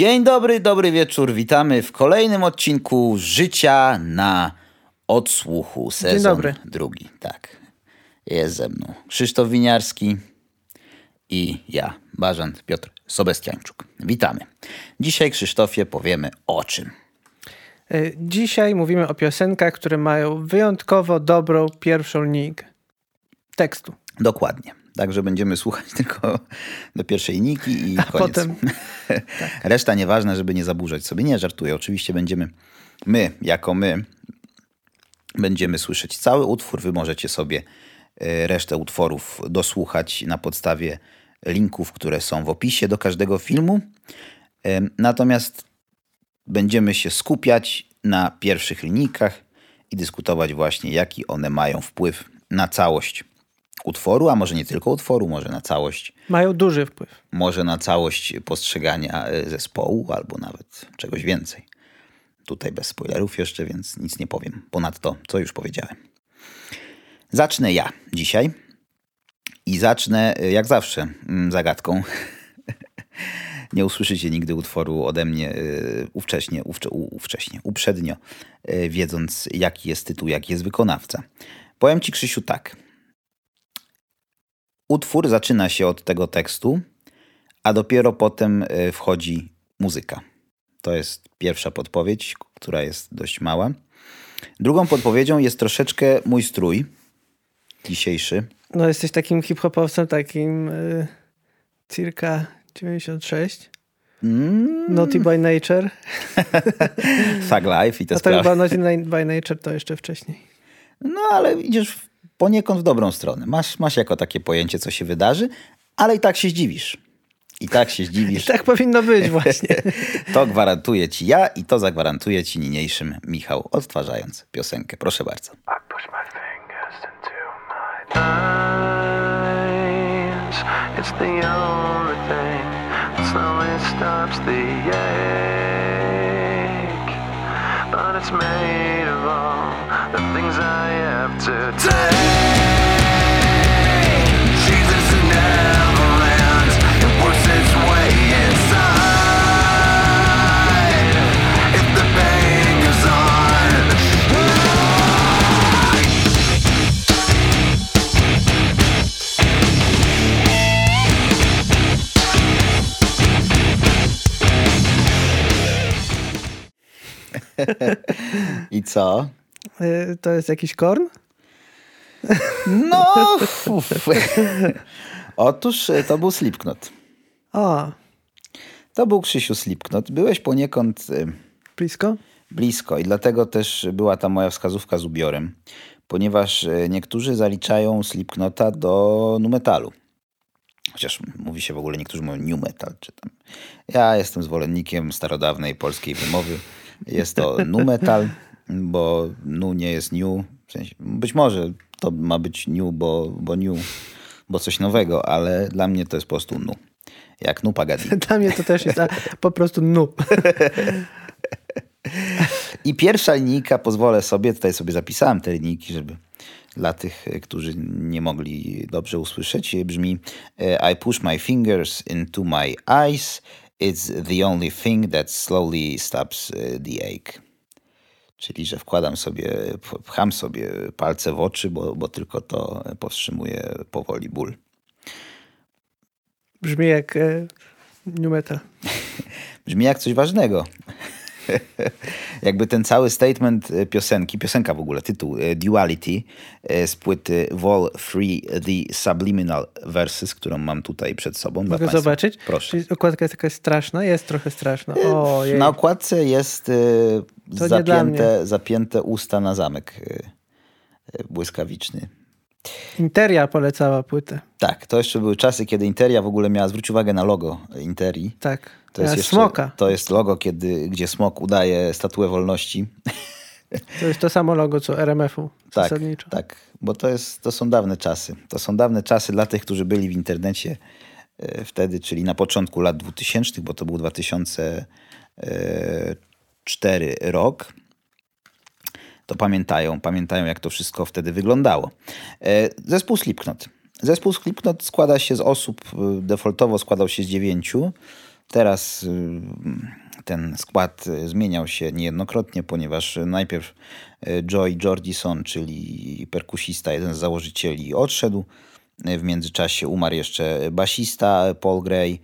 Dzień dobry, dobry wieczór. Witamy w kolejnym odcinku Życia na odsłuchu. Sezon Dzień dobry. drugi. Tak. Jest ze mną Krzysztof Winiarski i ja, Bażant Piotr Sobestiańczuk. Witamy. Dzisiaj, Krzysztofie, powiemy o czym. Y, Dzisiaj mówimy o piosenkach, które mają wyjątkowo dobrą pierwszą linijkę tekstu. Dokładnie. Także będziemy słuchać tylko do pierwszej niki i A koniec. potem- Reszta nieważne, żeby nie zaburzać sobie. Nie, żartuję. Oczywiście będziemy, my, jako my, będziemy słyszeć cały utwór. Wy możecie sobie e, resztę utworów dosłuchać na podstawie linków, które są w opisie do każdego filmu. Natomiast będziemy się skupiać na pierwszych linijkach i dyskutować właśnie, jaki one mają wpływ na całość utworu, a może nie tylko utworu, może na całość, Mają duży wpływ. może na całość postrzegania e, zespołu, albo nawet czegoś więcej. Tutaj bez spoilerów jeszcze, więc nic nie powiem. Ponad to, co już powiedziałem. Zacznę ja dzisiaj. I zacznę, e, jak zawsze, mm, zagadką. Nie usłyszycie nigdy utworu ode mnie y, ówcześnie, ówcze, ówcześnie, uprzednio, wiedząc jaki jest tytuł, jaki jest wykonawca. Powiem ci, Krzysiu, tak. Utwór zaczyna się od tego tekstu, a dopiero potem y, wchodzi muzyka. To jest pierwsza podpowiedź, która jest dość mała. Drugą podpowiedzią jest troszeczkę mój strój dzisiejszy. No jesteś takim hip-hopowcem, takim y, circa 96. Mm, Naughty by Nature. Thug Life i te A to sprawy. chyba Naughty by Nature to jeszcze wcześniej. No ale idziesz w- poniekąd w dobrą stronę. Masz, masz jako takie pojęcie, co się wydarzy, ale i tak się zdziwisz. I tak się I zdziwisz. tak powinno być właśnie. To gwarantuję ci ja i to zagwarantuję ci niniejszym Michał, odtwarzając piosenkę. Proszę bardzo. I push my fingers into my eyes. It's the only thing that slowly stops the ache. But it's made of all the things I have to take. I co? Y, To jest jakiś korn? No, uf. Otóż e, to był Slipknot. O, To był Krzysiu Slipknot. Byłeś poniekąd e, blisko? blisko i dlatego też była ta moja wskazówka z ubiorem, ponieważ niektórzy zaliczają Slipknota do nu metalu. Chociaż mówi się w ogóle, niektórzy mówią new metal, czy tam. Ja jestem zwolennikiem starodawnej polskiej wymowy. Jest to nu metal, bo nu nie jest new. W sensie, być może to ma być new, bo, bo new, bo coś nowego, ale dla mnie to jest po prostu nu. Jak nu pagadi. Dla mnie to też jest po prostu nu. I pierwsza linijka, pozwolę sobie, tutaj sobie zapisałem te linijki, żeby dla tych, którzy nie mogli dobrze usłyszeć, brzmi e, I push my fingers into my eyes. It's the only thing that slowly stops e, the ache. Czyli, że wkładam sobie, pcham sobie palce w oczy, bo, bo tylko to powstrzymuje powoli ból. Brzmi jak y, new metal. Brzmi jak coś ważnego. Jakby ten cały statement e, piosenki, piosenka w ogóle, tytuł e, Duality e, z płyty Vol 3 The Subliminal Verses, którą mam tutaj przed sobą. Mogę zobaczyć? Proszę. Czyli okładka jest taka straszna? Jest trochę straszna. O, Na okładce jest zapięte, zapięte usta na zamek błyskawiczny. Interia polecała płytę. Tak, to jeszcze były czasy, kiedy Interia w ogóle miała, zwróć uwagę na logo Interii. Tak. To jest jeszcze, Smoka. To jest logo, kiedy, gdzie smok udaje statuę wolności. To jest to samo logo co RMF-u Tak, zasadniczo. tak, bo to, jest, to są dawne czasy. To są dawne czasy dla tych, którzy byli w internecie e, wtedy, czyli na początku lat 2000, bo to był 2004 rok. Pamiętają, pamiętają jak to wszystko wtedy wyglądało. E, Zespół Slipknot. Zespół Slipknot składa się z osób, e, defaultowo składał się z dziewięciu. Teraz y, ten skład zmieniał się niejednokrotnie, ponieważ najpierw Joy Jordison, czyli perkusista, jeden z założycieli, odszedł. W międzyczasie umarł jeszcze basista Paul Gray.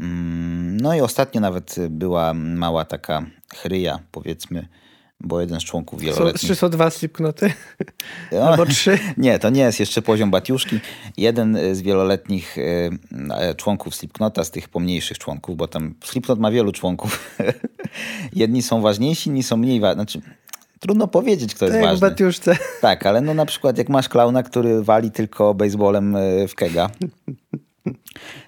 Mm, No i ostatnio nawet była mała taka chryja, powiedzmy, bo jeden z członków Są, wieloletnich... czy są dwa slipknoty? No, Albo trzy? Nie, to nie jest jeszcze poziom Batiuszki. Jeden z wieloletnich e, członków Slipknota, z tych pomniejszych członków, bo tam Slipknot ma wielu członków. Jedni są ważniejsi, inni są mniej ważni. Znaczy, trudno powiedzieć, kto jest Tak jak ważny. Batiuszce. Tak, ale no na przykład jak masz klauna, który wali tylko baseballem e, w kega,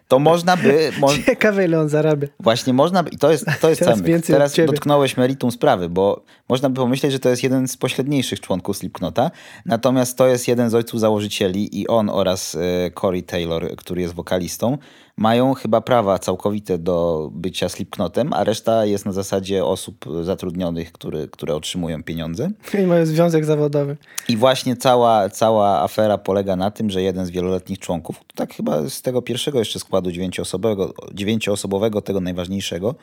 to można by... Mo Ciekawe ile on zarabia. Właśnie można by, i to jest, to jest Teraz więcej Teraz dotknąłeś meritum sprawy, bo można by pomyśleć, że to jest jeden z pośredniejszych członków Slipknota, natomiast to jest jeden z ojców założycieli i on oraz e, Corey Taylor, który jest wokalistą, mają chyba prawa całkowite do bycia Slipknotem, a reszta jest na zasadzie osób zatrudnionych, który, które otrzymują pieniądze. I mają związek zawodowy. I właśnie cała, cała afera polega na tym, że jeden z wieloletnich członków, tak chyba z tego pierwszego jeszcze składu dziewięcioosobowego, dziewięcioosobowego tego najważniejszego,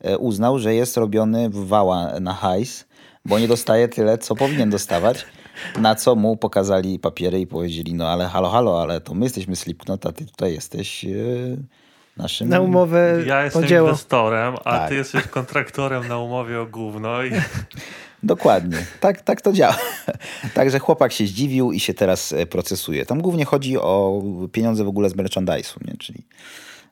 e, uznał, że jest robiony w wała na hajs, bo nie dostaje tyle, co powinien dostawać. Na co mu pokazali papiery i powiedzieli, no ale halo, halo, ale to my jesteśmy Slipknot, a ty tutaj jesteś e, naszym... Na umowę Ja jestem inwestorem, a Tak. ty jesteś kontraktorem na umowie o gówno i Dokładnie, tak, tak to działa. Także chłopak się zdziwił i się teraz e, procesuje. Tam głównie chodzi o pieniądze w ogóle z merchandise'u, nie? czyli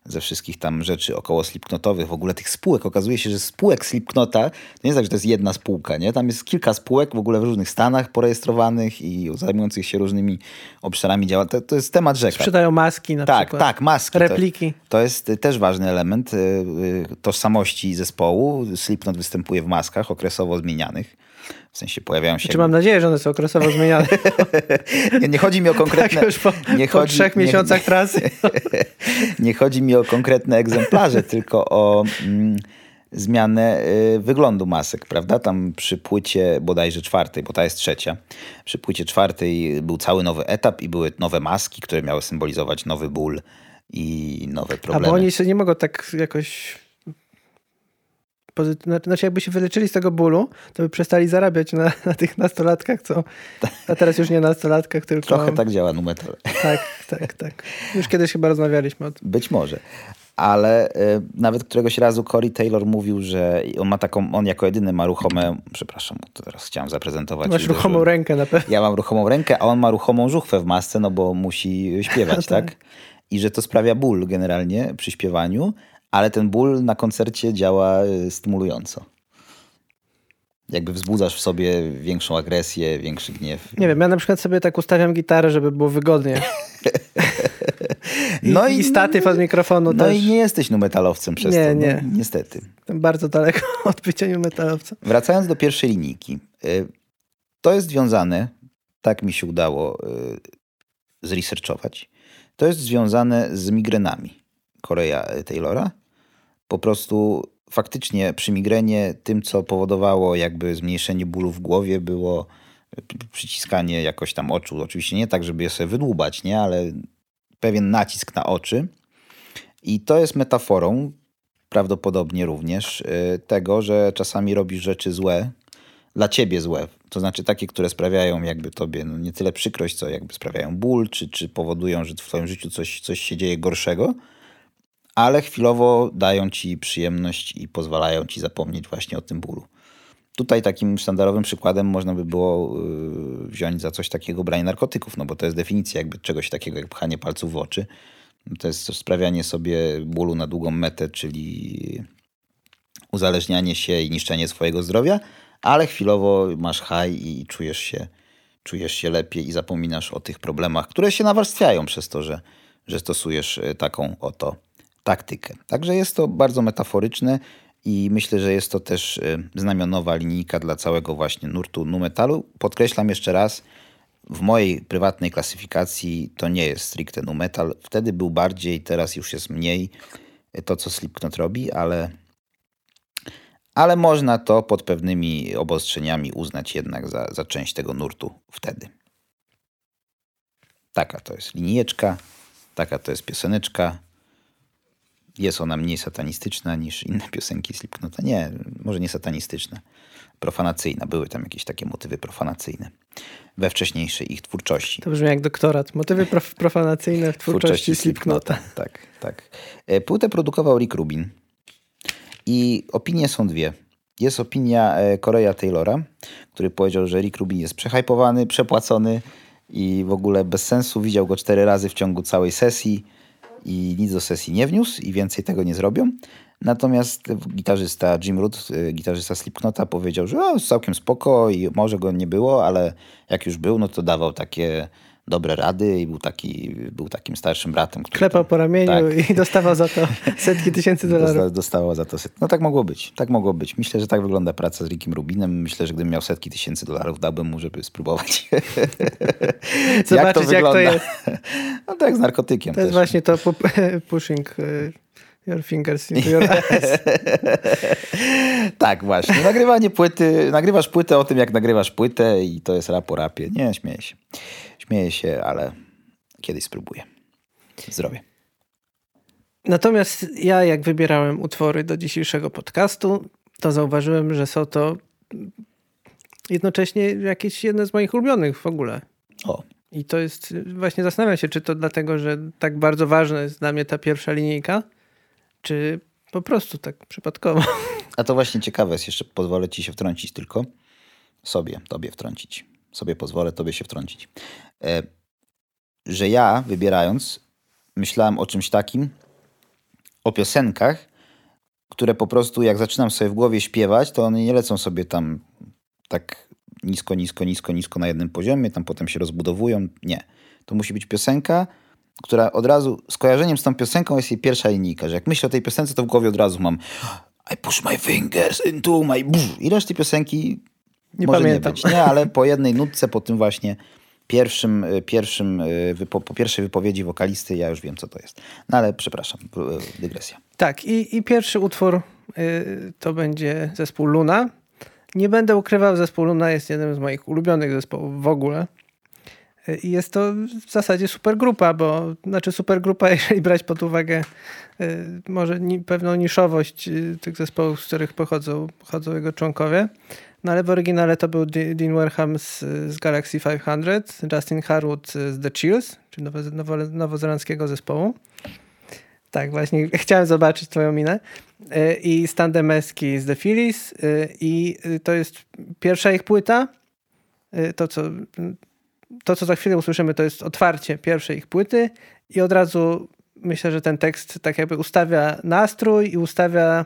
ze wszystkich tam rzeczy około Slipknotowych, w ogóle tych spółek. Okazuje się, że spółek Slipknota to nie jest tak, że to jest jedna spółka, nie? Tam jest kilka spółek w ogóle w różnych stanach porejestrowanych i zajmujących się różnymi obszarami działania. To, to jest temat rzeka. Sprzedają maski na Tak, przykład. tak, maski. Repliki. To, to jest też ważny element y, y, tożsamości zespołu. Slipknot występuje w maskach okresowo zmienianych. W sensie pojawiają się... Czy mam nadzieję, że one są okresowo zmieniane. nie, nie chodzi mi o konkretne... tak już po, nie po chodzi- trzech nie- miesiącach trasy. nie chodzi mi o konkretne egzemplarze, tylko o mm, zmianę y, wyglądu masek, prawda? Tam przy płycie bodajże czwartej, bo ta jest trzecia, przy płycie czwartej był cały nowy etap i były nowe maski, które miały symbolizować nowy ból i nowe A problemy. bo oni się nie mogą tak jakoś... pozy- Znaczy jakby się wyleczyli z tego bólu, to by przestali zarabiać na, na tych nastolatkach, co... A teraz już nie nastolatkach, tylko... Trochę tak działa numetal. Tak, tak, tak. Już kiedyś chyba rozmawialiśmy o tym. Być może. Ale y, nawet któregoś razu Corey Taylor mówił, że on ma taką, on jako jedyny ma ruchome, przepraszam, to teraz chciałem zaprezentować. Masz ruchomą uderzyłem. rękę na pewno. Ja mam ruchomą rękę, a on ma ruchomą żuchwę w masce, no bo musi śpiewać, Tak. tak? I że to sprawia ból generalnie przy śpiewaniu, ale ten ból na koncercie działa y, stymulująco. Jakby wzbudzasz w sobie większą agresję, większy gniew. Nie wiem, ja na przykład sobie tak ustawiam gitarę, żeby było wygodnie. No i, i- statyw od mikrofonu No też. i nie jesteś numetalowcem przez Nie, to, no, nie. niestety. Jestem bardzo daleko od bycia metalowcem. Wracając do pierwszej linijki. y, To jest związane, tak mi się udało y, zresearchować, to jest związane z migrenami Korea Taylora. Po prostu faktycznie przy migrenie tym, co powodowało jakby zmniejszenie bólu w głowie było przyciskanie jakoś tam oczu. Oczywiście nie tak, żeby je sobie wydłubać, nie? Ale pewien nacisk na oczy. I to jest metaforą prawdopodobnie również y, tego, że czasami robisz rzeczy złe, dla ciebie złe. To znaczy takie, które sprawiają jakby tobie no, nie tyle przykrość, co jakby sprawiają ból, czy, czy powodują, że w twoim życiu coś, coś się dzieje gorszego, ale chwilowo dają ci przyjemność i pozwalają ci zapomnieć właśnie o tym bólu. Tutaj takim sztandarowym przykładem można by było y, wziąć za coś takiego branie narkotyków, no bo to jest definicja jakby czegoś takiego jak pchanie palców w oczy. To jest sprawianie sobie bólu na długą metę, czyli uzależnianie się i niszczenie swojego zdrowia, ale chwilowo masz high i czujesz się, czujesz się lepiej i zapominasz o tych problemach, które się nawarstwiają przez to, że, że stosujesz e, taką oto taktykę. Także jest to bardzo metaforyczne i myślę, że jest to też e, znamionowa linijka dla całego właśnie nurtu nu metalu. Podkreślam jeszcze raz, w mojej prywatnej klasyfikacji to nie jest stricte nu metal. Wtedy był bardziej, teraz już jest mniej e, to, co Slipknot robi, ale ale można to pod pewnymi obostrzeniami uznać jednak za, za część tego nurtu wtedy. Taka to jest linijeczka, taka to jest pioseneczka. Jest ona mniej satanistyczna niż inne piosenki Slipknota. Nie, może nie satanistyczna, profanacyjna. Były tam jakieś takie motywy profanacyjne we wcześniejszej ich twórczości. To brzmi jak doktorat. Motywy prof- profanacyjne w twórczości Slipknota. Tak, tak. E, Płytę produkował Rick Rubin i opinie są dwie. Jest opinia e, Korea Taylora, który powiedział, że Rick Rubin jest przehypowany, przepłacony i w ogóle bez sensu. Widział go cztery razy w ciągu całej sesji i nic do sesji nie wniósł i więcej tego nie zrobią. Natomiast gitarzysta Jim Root, y, gitarzysta Slipknota powiedział, że o, całkiem spoko i może go nie było, ale jak już był, no to dawał takie dobre rady i był, taki, był takim starszym bratem. który Klepał po ramieniu Tak. i dostawał za to setki tysięcy dolarów. Dosta, dostało za to set. No tak mogło być, tak mogło być. Myślę, że tak wygląda praca z Rickiem Rubinem. Myślę, że gdybym miał setki tysięcy dolarów, dałbym mu, żeby spróbować. Zobaczyć, jak to wygląda. jest. No tak, z narkotykiem To jest też. właśnie to pu- pushing y, your fingers into your eyes. Tak, właśnie. Nagrywanie płyty, nagrywasz płytę o tym, jak nagrywasz płytę i to jest rap o rapie. Nie, śmieję się. Śmieję się, ale kiedyś spróbuję. Zdrowie. Natomiast ja, jak wybierałem utwory do dzisiejszego podcastu, to zauważyłem, że są to jednocześnie jakieś jedne z moich ulubionych w ogóle. O, I to jest, właśnie zastanawiam się, czy to dlatego, że tak bardzo ważna jest dla mnie ta pierwsza linijka, czy po prostu tak przypadkowo. a to właśnie ciekawe jest, jeszcze pozwolę ci się wtrącić tylko. Sobie, tobie wtrącić. Sobie pozwolę tobie się wtrącić. E, że ja, wybierając, myślałem o czymś takim, o piosenkach, które po prostu jak zaczynam sobie w głowie śpiewać, to one nie lecą sobie tam tak nisko, nisko, nisko, nisko na jednym poziomie, tam potem się rozbudowują. Nie. To musi być piosenka, która od razu, skojarzeniem z tą piosenką jest jej pierwsza linijka, że jak myślę o tej piosence, to w głowie od razu mam I push my fingers into my... I reszty piosenki Nie może pamiętam. nie być, nie, ale po jednej nutce, po tym właśnie pierwszym, y, pierwszym y, wypo, po pierwszej wypowiedzi wokalisty ja już wiem, co to jest. No ale przepraszam, y, dygresja. Tak, i, i pierwszy utwór y, to będzie zespół Luna. Nie będę ukrywał, zespół Luna jest jednym z moich ulubionych zespołów w ogóle. I jest to w zasadzie supergrupa, bo znaczy supergrupa, jeżeli brać pod uwagę może ni, pewną niszowość tych zespołów, z których pochodzą, pochodzą jego członkowie. No ale w oryginale to był Dean Wareham z, z Galaxy 500, Justin Harwood z The Chills, czyli nowo, nowo, nowozelandzkiego zespołu. Tak, właśnie chciałem zobaczyć twoją minę. Y, I Stan Demeski z The Phillies. y, I y, to jest pierwsza ich płyta. To co, to, co za chwilę usłyszymy, to jest otwarcie pierwszej ich płyty. I od razu myślę, że ten tekst tak jakby ustawia nastrój i ustawia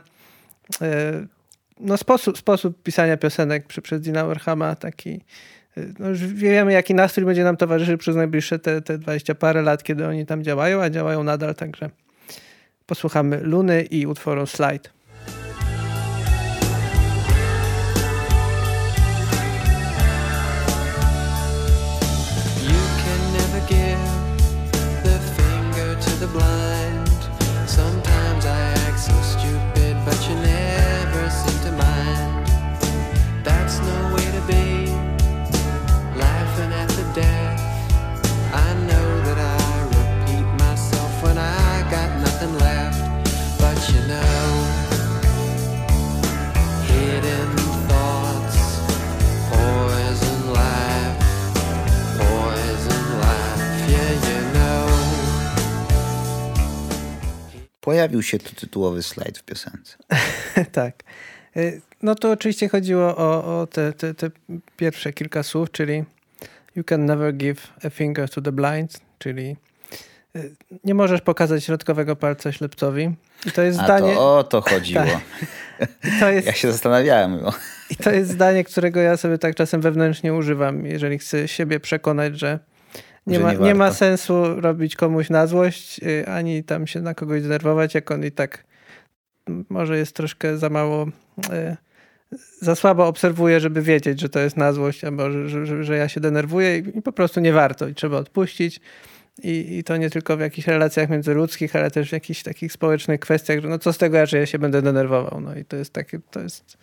no, sposób, sposób pisania piosenek przy, przez Dina Warhama. Taki, y, no już wiemy, jaki nastrój będzie nam towarzyszył przez najbliższe te, te 20 parę lat, kiedy oni tam działają, a działają nadal, także posłuchamy Luny i utworu Slide. Pojawił się tu tytułowy slajd w piosence. tak. Y, No to oczywiście chodziło o, o te, te, te pierwsze kilka słów, czyli You can never give a finger to the blind, czyli y, nie możesz pokazać środkowego palca ślepcowi. I to jest A zdanie. to o to chodziło. I to jest Ja się zastanawiałem. Bo... I to jest zdanie, którego ja sobie tak czasem wewnętrznie używam, jeżeli chcę siebie przekonać, że nie, ma, nie nie, ma sensu robić komuś na złość, y, ani tam się na kogoś denerwować, jak on i tak może jest troszkę za mało, y, za słabo obserwuje, żeby wiedzieć, że to jest na złość, albo że, że, że, ja się denerwuję i, i po prostu nie warto i trzeba odpuścić. I, I to nie tylko w jakichś relacjach międzyludzkich, ale też w jakichś takich społecznych kwestiach, że no co z tego, że ja się będę denerwował. No i to jest takie, to jest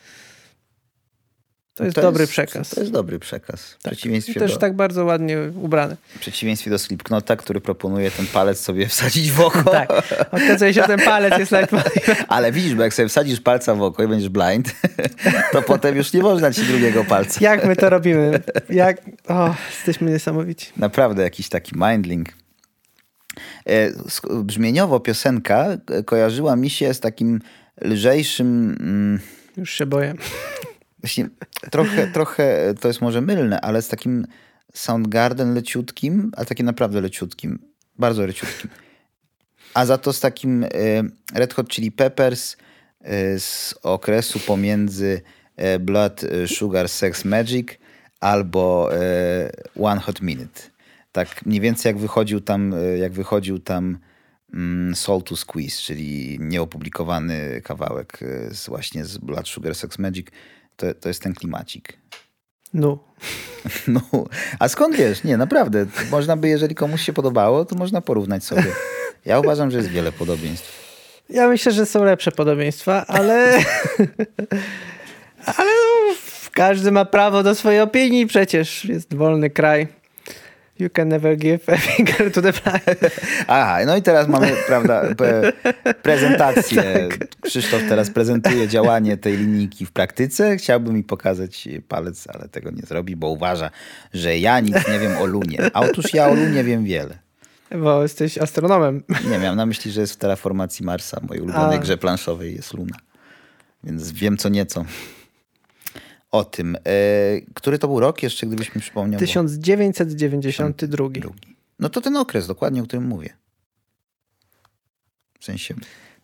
To jest To dobry jest- przekaz. To jest dobry przekaz. I przeciwieństwie, też do, tak bardzo ładnie ubrany. w przeciwieństwie do Slipknota, który proponuje ten palec sobie wsadzić w oko. Tak. Okazuje się, że ten palec jest leitmotivem. Ale widzisz, bo jak sobie wsadzisz palca w oko i będziesz blind, to potem już nie można ci drugiego palca. Jak my to robimy? Jak... O, jesteśmy niesamowici. Naprawdę jakiś taki mindling. E, Brzmieniowo piosenka e, kojarzyła mi się z takim lżejszym... Mm, Już się boję. Właśnie trochę, trochę to jest może mylne, ale z takim Soundgarden leciutkim, a takim naprawdę leciutkim, bardzo leciutkim. A za to z takim e, Red Hot Chili Peppers e, z okresu pomiędzy e, Blood Sugar Sex Magic albo One Hot Minute. Tak mniej więcej jak wychodził tam, jak wychodził tam mm, Soul to Squeeze, czyli nieopublikowany kawałek z, właśnie z Blood Sugar Sex Magic, to, to jest ten klimacik. No. No, a skąd wiesz? Nie, naprawdę. Można by, jeżeli komuś się podobało, to można porównać sobie. Ja uważam, że jest wiele podobieństw. Ja myślę, że są lepsze podobieństwa, ale... ale no, każdy ma prawo do swojej opinii przecież. Jest wolny kraj. You can never give a finger to the blind. Aha, no i teraz mamy, prawda, prezentację. Krzysztof teraz prezentuje działanie tej linijki w praktyce. Chciałby mi pokazać palec, ale tego nie zrobi, bo uważa, że ja nic nie wiem o Lunie. A otóż ja o Lunie wiem wiele. Bo jesteś astronomem. Nie, miałem na myśli, że jest w terraformacji Marsa, mojej ulubionej A. grze planszowej jest Luna. Więc wiem co nieco o tym. E, który to był rok jeszcze, gdybyś mi przypomniał? bo- 1992. Drugi. No to ten okres dokładnie, o którym mówię. W sensie...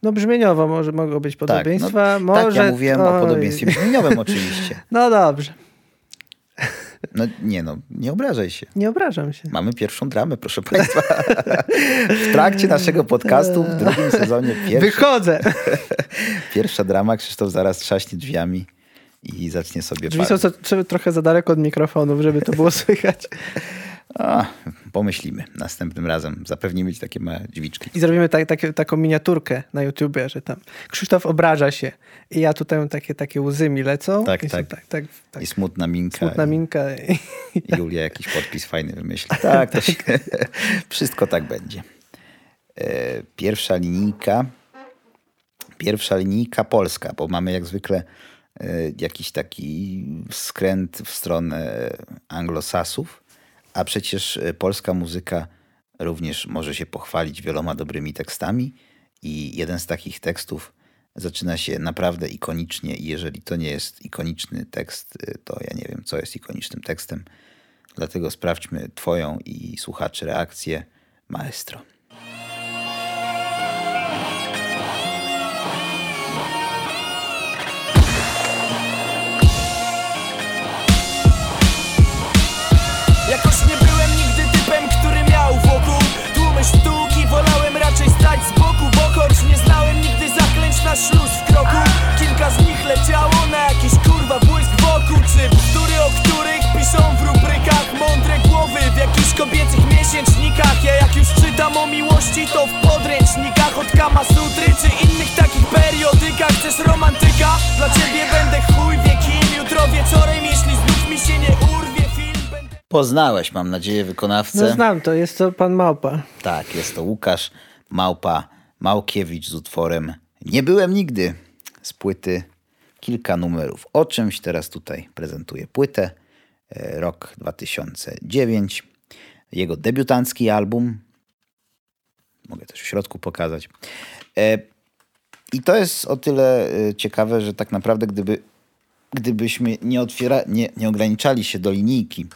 No brzmieniowo może mogą być podobieństwa. Tak, no, może... tak ja mówiłem o Oj. podobieństwie brzmieniowym oczywiście. No dobrze. No nie no, nie obrażaj się. Nie obrażam się. Mamy pierwszą dramę, proszę Państwa. W trakcie naszego podcastu w drugim sezonie pierwszy, Wychodzę. pierwsza drama. Krzysztof zaraz trzaśnie drzwiami i zacznie sobie Drzwi są co, trochę za daleko od mikrofonów, żeby to było słychać. A, pomyślimy następnym razem. Zapewnimy ci takie małe drzwiczki. I zrobimy tak, taką miniaturkę na YouTubie, że tam Krzysztof obraża się i ja tutaj takie, takie łzy mi lecą. Tak, I są tak. tak, tak, tak I smutna minka. smutna minka. I, I Julia jakiś podpis fajny wymyśli. Tak, to się, wszystko tak będzie. E, Pierwsza linijka. Pierwsza linijka polska, bo mamy jak zwykle jakiś taki skręt w stronę anglosasów, a przecież e, polska muzyka również może się pochwalić wieloma dobrymi tekstami i jeden z takich tekstów zaczyna się naprawdę ikonicznie i jeżeli to nie jest ikoniczny tekst, y, to ja nie wiem, co jest ikonicznym tekstem. Dlatego sprawdźmy twoją i słuchaczy reakcję. Maestro. Jakichś kobiecych miesięcznikach Ja jak już czytam o miłości to w podręcznikach Od Kama Sutry czy innych takich periodykach Chcesz romantyka? Dla ciebie będę chuj wie kim Jutro wieczorem, jeśli znów mi się nie urwie film będę... Poznałeś, mam nadzieję, wykonawcę. no znam to, jest to pan Małpa. Tak, jest to Łukasz Małpa Małkiewicz z utworem Nie byłem nigdy z płyty kilka numerów. O czymś teraz tutaj prezentuję płytę. E, Rok 2009. Jego debiutancki album. Mogę też w środku pokazać. E, I to jest o tyle e, ciekawe, że tak naprawdę gdyby, gdybyśmy nie, otwiera, nie, nie ograniczali się do linijki,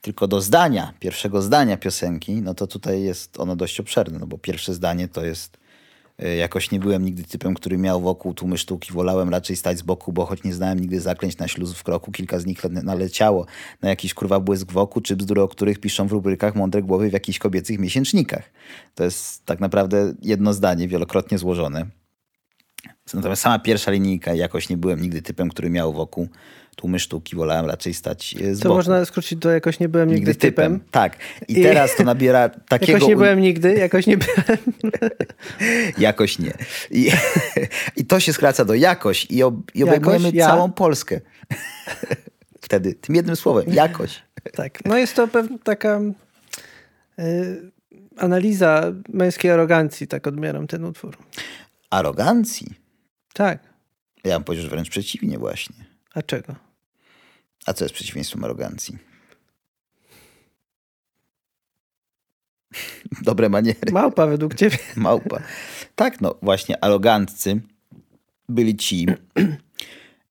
tylko do zdania, pierwszego zdania piosenki, no to tutaj jest ono dość obszerne, no bo pierwsze zdanie to jest jakoś nie byłem nigdy typem, który miał wokół tłumy sztuki, wolałem raczej stać z boku, bo choć nie znałem nigdy zaklęć na śluz w kroku, kilka z nich le- naleciało na jakiś kurwa błysk wokół, czy bzdury, o których piszą w rubrykach mądre głowy w jakichś kobiecych miesięcznikach. To jest tak naprawdę jedno zdanie, wielokrotnie złożone. Natomiast sama pierwsza linijka, jakoś nie byłem nigdy typem, który miał wokół tłumy sztuki, wolałem raczej stać y, z To boku. można skrócić do jakoś nie byłem nigdy, typem. Tak. I, I- teraz to nabiera takiego... Jakoś nie byłem nigdy, jakoś nie byłem. Jakoś nie. I, I to się skraca do jakoś i, ob, i obejmujemy Jakoś, ja. całą Polskę. wtedy, tym jednym słowem, jakoś. Tak, no jest to pewna taka y, analiza męskiej arogancji, tak odbieram ten utwór. Arogancji. Tak, Ja bym powiedział, że wręcz przeciwnie właśnie. a czego? A co jest przeciwieństwem arogancji? Dobre maniery. Małpa według ciebie. Małpa. Tak, no właśnie, aroganccy byli ci,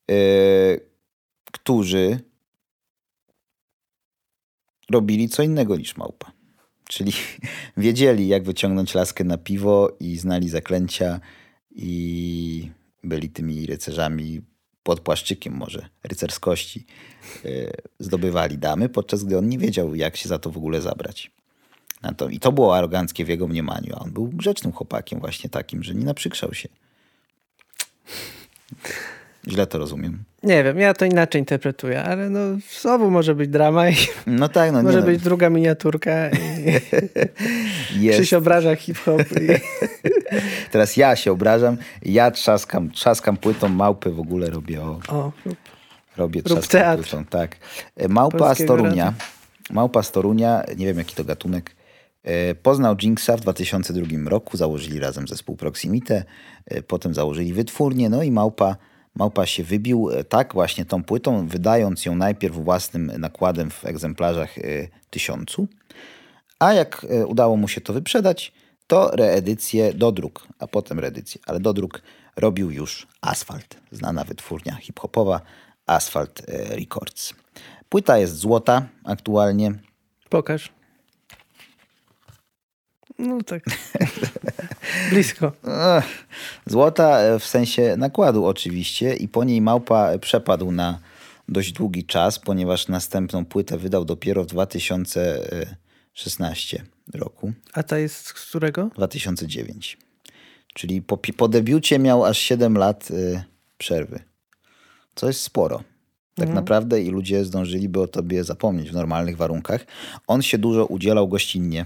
yy, którzy robili co innego niż małpa. Czyli wiedzieli, jak wyciągnąć laskę na piwo i znali zaklęcia i byli tymi rycerzami pod płaszczykiem może rycerskości. Yy, zdobywali damy, podczas gdy on nie wiedział, jak się za to w ogóle zabrać. I to było aroganckie w jego mniemaniu, a on był grzecznym chłopakiem właśnie takim, że nie naprzykrzał się. Źle to rozumiem. Nie wiem, ja to inaczej interpretuję, ale no znowu może być drama i No tak, no może nie być druga miniaturka i no, jest. Krzyś obraża hip-hop. I... Teraz ja się obrażam, ja trzaskam, trzaskam płytą małpy w ogóle robię o, O, robię Rób trzaskam teatr. płytą, tak. E, Małpa z Torunia, Radia. Małpa z Torunia, nie wiem jaki to gatunek, e, poznał Jinxa w 2002 roku, założyli razem zespół Proximite, potem założyli wytwórnię, no i Małpa, Małpa się wybił e, tak właśnie tą płytą, wydając ją najpierw własnym nakładem w egzemplarzach e, tysiącu, a jak e, udało mu się to wyprzedać, to reedycję, dodruk, a potem reedycję, ale dodruk robił już Asfalt, znana wytwórnia hip-hopowa Asphalt e, Records. Płyta jest złota aktualnie. Pokaż. No tak. Blisko. Złota e, w sensie nakładu oczywiście i po niej Małpa przepadł na dość długi czas, ponieważ następną płytę wydał dopiero w 2016 roku. A ta jest z którego? 2009. Czyli po, po debiucie miał aż 7 lat y, przerwy. Co jest sporo. Tak naprawdę i ludzie zdążyliby o tobie zapomnieć w normalnych warunkach. On się dużo udzielał gościnnie.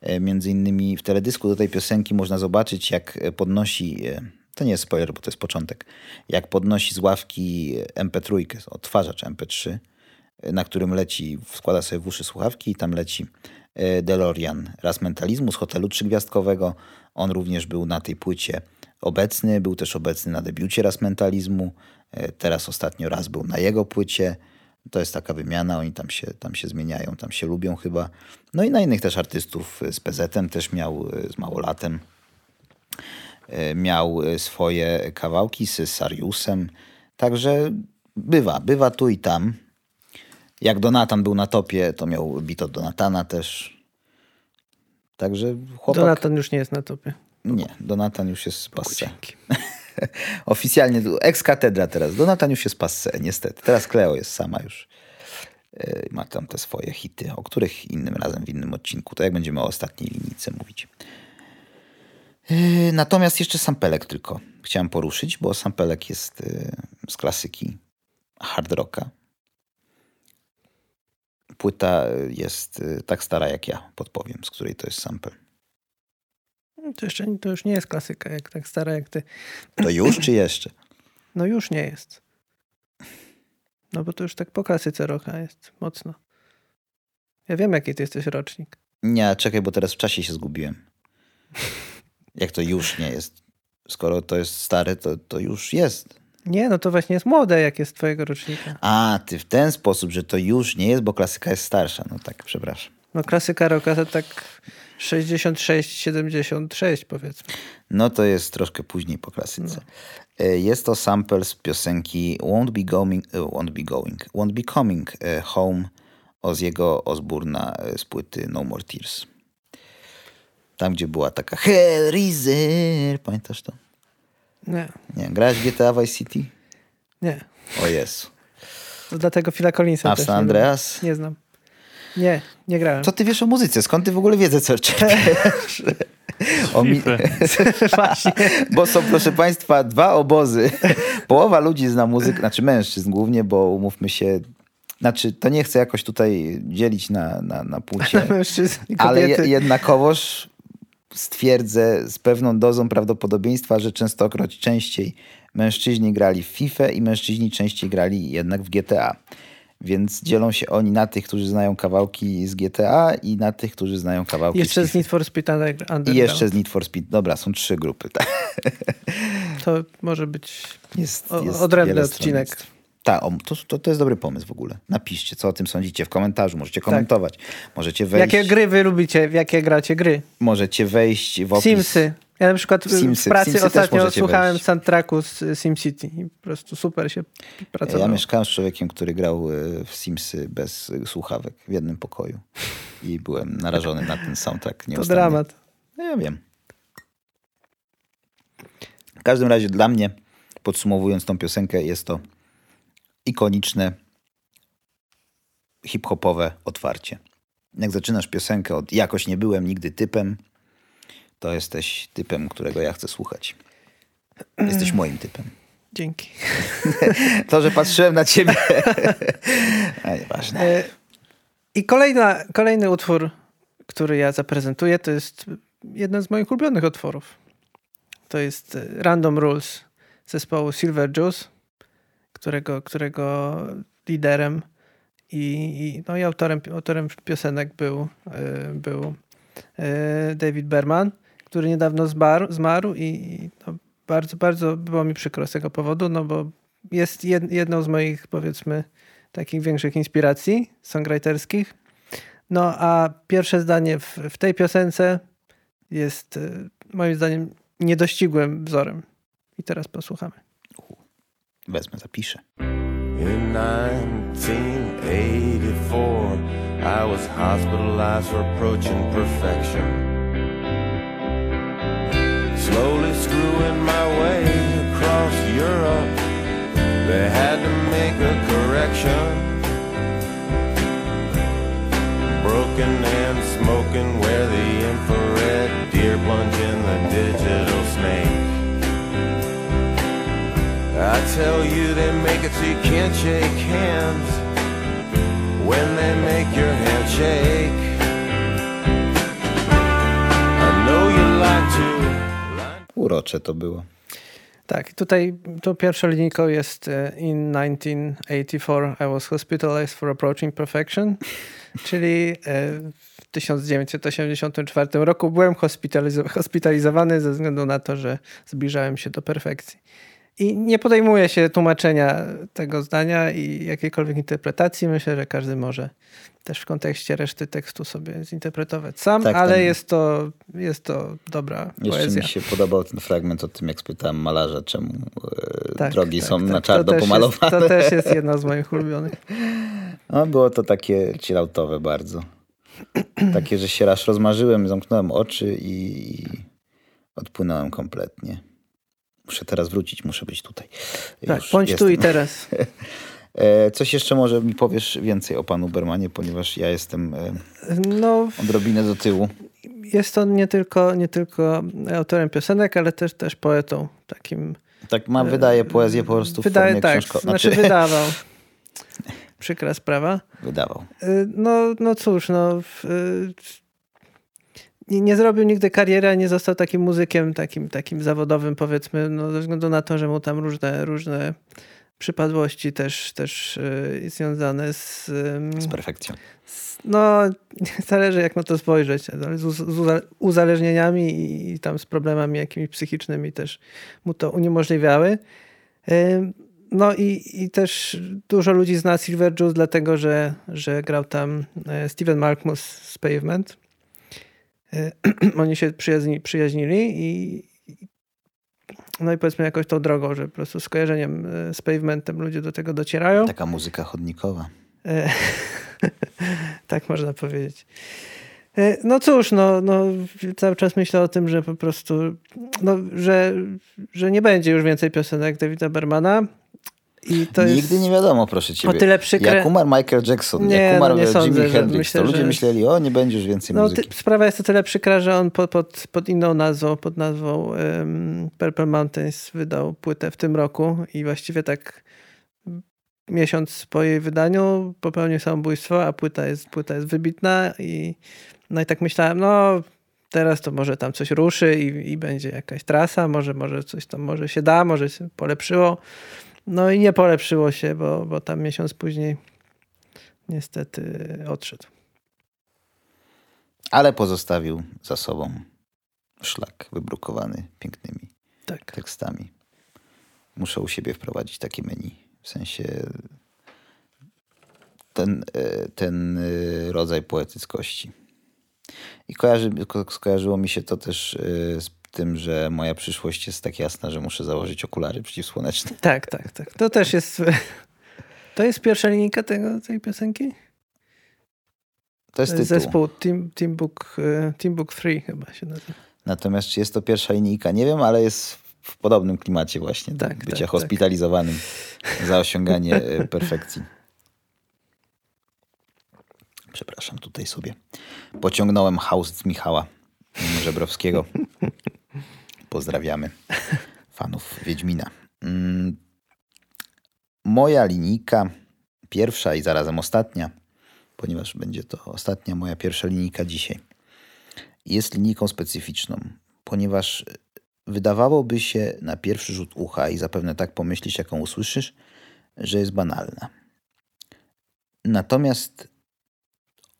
E, Między innymi w teledysku do tej piosenki można zobaczyć, jak e, podnosi, e, to nie jest spoiler, bo to jest początek, jak podnosi z ławki MP3, odtwarzacz MP3, e, na którym leci, składa sobie w uszy słuchawki i tam leci DeLorean raz mentalizmu z hotelu trzygwiazdkowego. On również był na tej płycie obecny, był też obecny na debiucie raz mentalizmu. Teraz ostatnio raz był na jego płycie. To jest taka wymiana, oni tam się, tam się zmieniają, tam się lubią chyba. No i na innych też artystów e, z PZ-em też miał, e, z Małolatem. E, Miał swoje kawałki z Sariusem. Także bywa, bywa tu i tam. Jak Donatan był na topie, to miał bit od Donatana też. Także chłopak... Donatan już nie jest na topie. Nie, Donatan już jest passe. Dzięki. Oficjalnie, tu ex katedra teraz. Donatan już jest passe, niestety. Teraz Kleo jest sama już. Yy, Ma tam te swoje hity, o których innym razem w innym odcinku. To jak będziemy o ostatniej linijce mówić. Yy, Natomiast jeszcze sampelek tylko chciałem poruszyć, bo sampelek jest yy, z klasyki hard rocka. Płyta jest tak stara jak ja, podpowiem, z której to jest sample. To, jeszcze, to już nie jest klasyka, jak tak stara jak ty. To już czy jeszcze? No już nie jest. No bo to już tak po klasyce roka jest mocno. Ja wiem, jaki ty jesteś rocznik. Nie, czekaj, bo teraz w czasie się zgubiłem. Jak to już nie jest? Skoro to jest stare, to, to już jest. Nie, no to właśnie jest młode, jak jest twojego rocznika. A, ty w ten sposób, że to już nie jest, bo klasyka jest starsza. No tak, przepraszam. No klasyka roka to tak 66-76 powiedzmy. No to jest troszkę później po klasyce. E, Jest to sample z piosenki Won't Be Going, e, won't be going, won't be Coming e, Home Ozziego Osburna e, z płyty No More Tears. Tam, gdzie była taka Hellraiser. Pamiętasz to? Nie, Nie, grałeś w GTA Vice City? nie. O Jezu. To dlatego Phila Collinsa A też San nie, Andreas? znam. nie znam. Nie, nie grałem. Co ty wiesz o muzyce? Skąd ty w ogóle wiedzę, co czerpiesz? O mi... Bo są, proszę państwa, dwa obozy. Połowa ludzi zna muzykę, znaczy mężczyzn głównie, bo umówmy się, znaczy to nie chcę jakoś tutaj dzielić na, na, na płcie, Mężczyzn i ale je, jednakowoż stwierdzę z pewną dozą prawdopodobieństwa, że częstokroć częściej mężczyźni grali w FIFA i mężczyźni częściej grali jednak w GTA. Więc dzielą się oni na tych, którzy znają kawałki z GTA i na tych, którzy znają kawałki Jeszcze z z Need for Speed Underground. I jeszcze z Need for Speed. Dobra, są trzy grupy. Tak. To może być Jest, jest odrębny odcinek. stronnictw. Tak, to, to, to jest dobry pomysł w ogóle. Napiszcie, co o tym sądzicie w komentarzu. Możecie komentować. Możecie wejść. Jakie gry wy lubicie? W jakie gracie gry? Możecie wejść w opis. Simsy. Ja na przykład w- Simsy. w pracy Simsy ostatnio słuchałem wejść. soundtracku z y, SimCity i po prostu super się pracowało. Ja mieszkałem z człowiekiem, który grał e, w Simsy bez słuchawek w jednym pokoju. I byłem narażony na ten soundtrack. to dramat. No ja wiem. W każdym razie dla mnie, podsumowując tą piosenkę, jest to ikoniczne, hip-hopowe otwarcie. Jak zaczynasz piosenkę od jakoś nie byłem nigdy typem, to jesteś typem, którego ja chcę słuchać. Jesteś moim typem. Dzięki. To, że patrzyłem na ciebie. A nieważne. E, I kolejna, kolejny utwór, który ja zaprezentuję, to jest jeden z moich ulubionych utworów. To jest e, Random Rules zespołu Silver Juice, którego, którego liderem i, i, no i autorem, autorem piosenek był, e, był David Berman, który niedawno zmarł, zmarł i, no, bardzo, bardzo było mi przykro z tego powodu, no bo jest jed, jedną z moich, powiedzmy, takich większych inspiracji songwriterskich. No a pierwsze zdanie w, w tej piosence jest e, moim zdaniem niedościgłym wzorem. I teraz posłuchamy. Wezmę, zapiszę. In 1984, I was hospitalized for approaching perfection. Slowly screwing my way across Europe, they had to make a correction. Broken and smoking where the infrared deer plunge in the digital snake. I tell you they make it so you can't shake hands when they make your hand shake. Urocze to było. Tak, tutaj tą pierwszą linijką jest e, In 1984 I was hospitalized for approaching perfection, czyli e, w 1984 roku byłem hospitalizo- hospitalizowany ze względu na to, że zbliżałem się do perfekcji. I nie podejmuję się tłumaczenia tego zdania i jakiejkolwiek interpretacji. Myślę, że każdy może też w kontekście reszty tekstu sobie zinterpretować sam, Tak, ale ten- jest to, jest to dobra Jeszcze poezja. mi się podobał ten fragment o tym, jak spytałem malarza, czemu e, Tak, drogi tak, są tak. na To czarno też jest- pomalowane. To też jest jedna z moich ulubionych. No, było to takie chilloutowe bardzo. Takie, że się raz rozmarzyłem, zamknąłem oczy i odpłynąłem kompletnie. Muszę teraz wrócić, muszę być tutaj. Tak, Już bądź tu i jestem. teraz. E, Coś jeszcze może mi powiesz więcej o panu Bermanie, ponieważ ja jestem e, No, odrobinę do tyłu. jest on nie tylko, nie tylko autorem piosenek, ale też, też poetą. Takim Tak ma, wydaje poezję po prostu w wydaje formie tak, książko- znaczy wydawał. Przykra sprawa. wydawał. No, no cóż, no. Nie, zrobił nigdy kariery, a nie został takim muzykiem, takim, takim zawodowym, powiedzmy, no, ze względu na to, że mu tam różne, różne przypadłości też, też y, związane z, ym, Z perfekcją. no, zależy jak na to spojrzeć, ale z, z uza- uzależnieniami i, i tam z problemami jakimiś psychicznymi też mu to uniemożliwiały. Ym, No i, i też dużo ludzi zna Silver Juice, dlatego że, że grał tam e, Steven Malkmus z Pavement. E, Oni się przyjaźni, przyjaźnili i no i powiedzmy jakoś tą drogą, że po prostu z kojarzeniem e, z Pavementem ludzie do tego docierają. Taka muzyka chodnikowa. E, tak można powiedzieć. No cóż, no, no, cały czas myślę o tym, że po prostu, no, że, że nie będzie już więcej piosenek Davida Bermana. I to Nigdy jest nie wiadomo, proszę ciebie. o tyle przykre. Jak umarł Michael Jackson, Nie, jak umarł no nie Jimi sądzę, Hendrix, myślę, to ludzie że- myśleli, o nie będzie już więcej No, muzyki. ty, sprawa jest o tyle przykra, że on pod, pod, pod inną nazwą, pod nazwą um, Purple Mountains wydał płytę w tym roku i właściwie tak miesiąc po jej wydaniu popełnił samobójstwo, a płyta jest, płyta jest wybitna i no i tak myślałem, no teraz to może tam coś ruszy i, i będzie jakaś trasa, może, może coś tam może się da, może się polepszyło. No i nie polepszyło się, bo, bo tam miesiąc później niestety odszedł. Ale pozostawił za sobą szlak wybrukowany pięknymi Tak. tekstami. Muszę u siebie wprowadzić takie menu. W sensie ten, e, ten e, rodzaj poetyckości. I kojarzy, ko- skojarzyło mi się to też e, z tym, że moja przyszłość jest tak jasna, że muszę założyć okulary przeciwsłoneczne. Tak, tak, tak. To też jest. To jest pierwsza linijka tego, tej piosenki? To jest tytuł. Zespół Team, Team, Book, e, Team Book 3 chyba się nazywa. Natomiast czy jest to pierwsza linijka, nie wiem, ale jest w podobnym klimacie właśnie. Tak, bycia tak, tak. hospitalizowanym za osiąganie e, perfekcji. Przepraszam, tutaj sobie pociągnąłem haust z Michała Żebrowskiego. Pozdrawiamy fanów Wiedźmina. Mm, Moja linijka, pierwsza i zarazem ostatnia, ponieważ będzie to ostatnia moja pierwsza linijka dzisiaj jest linijką specyficzną, ponieważ wydawałoby się na pierwszy rzut ucha i zapewne tak pomyślisz, jaką usłyszysz, że jest banalna. Natomiast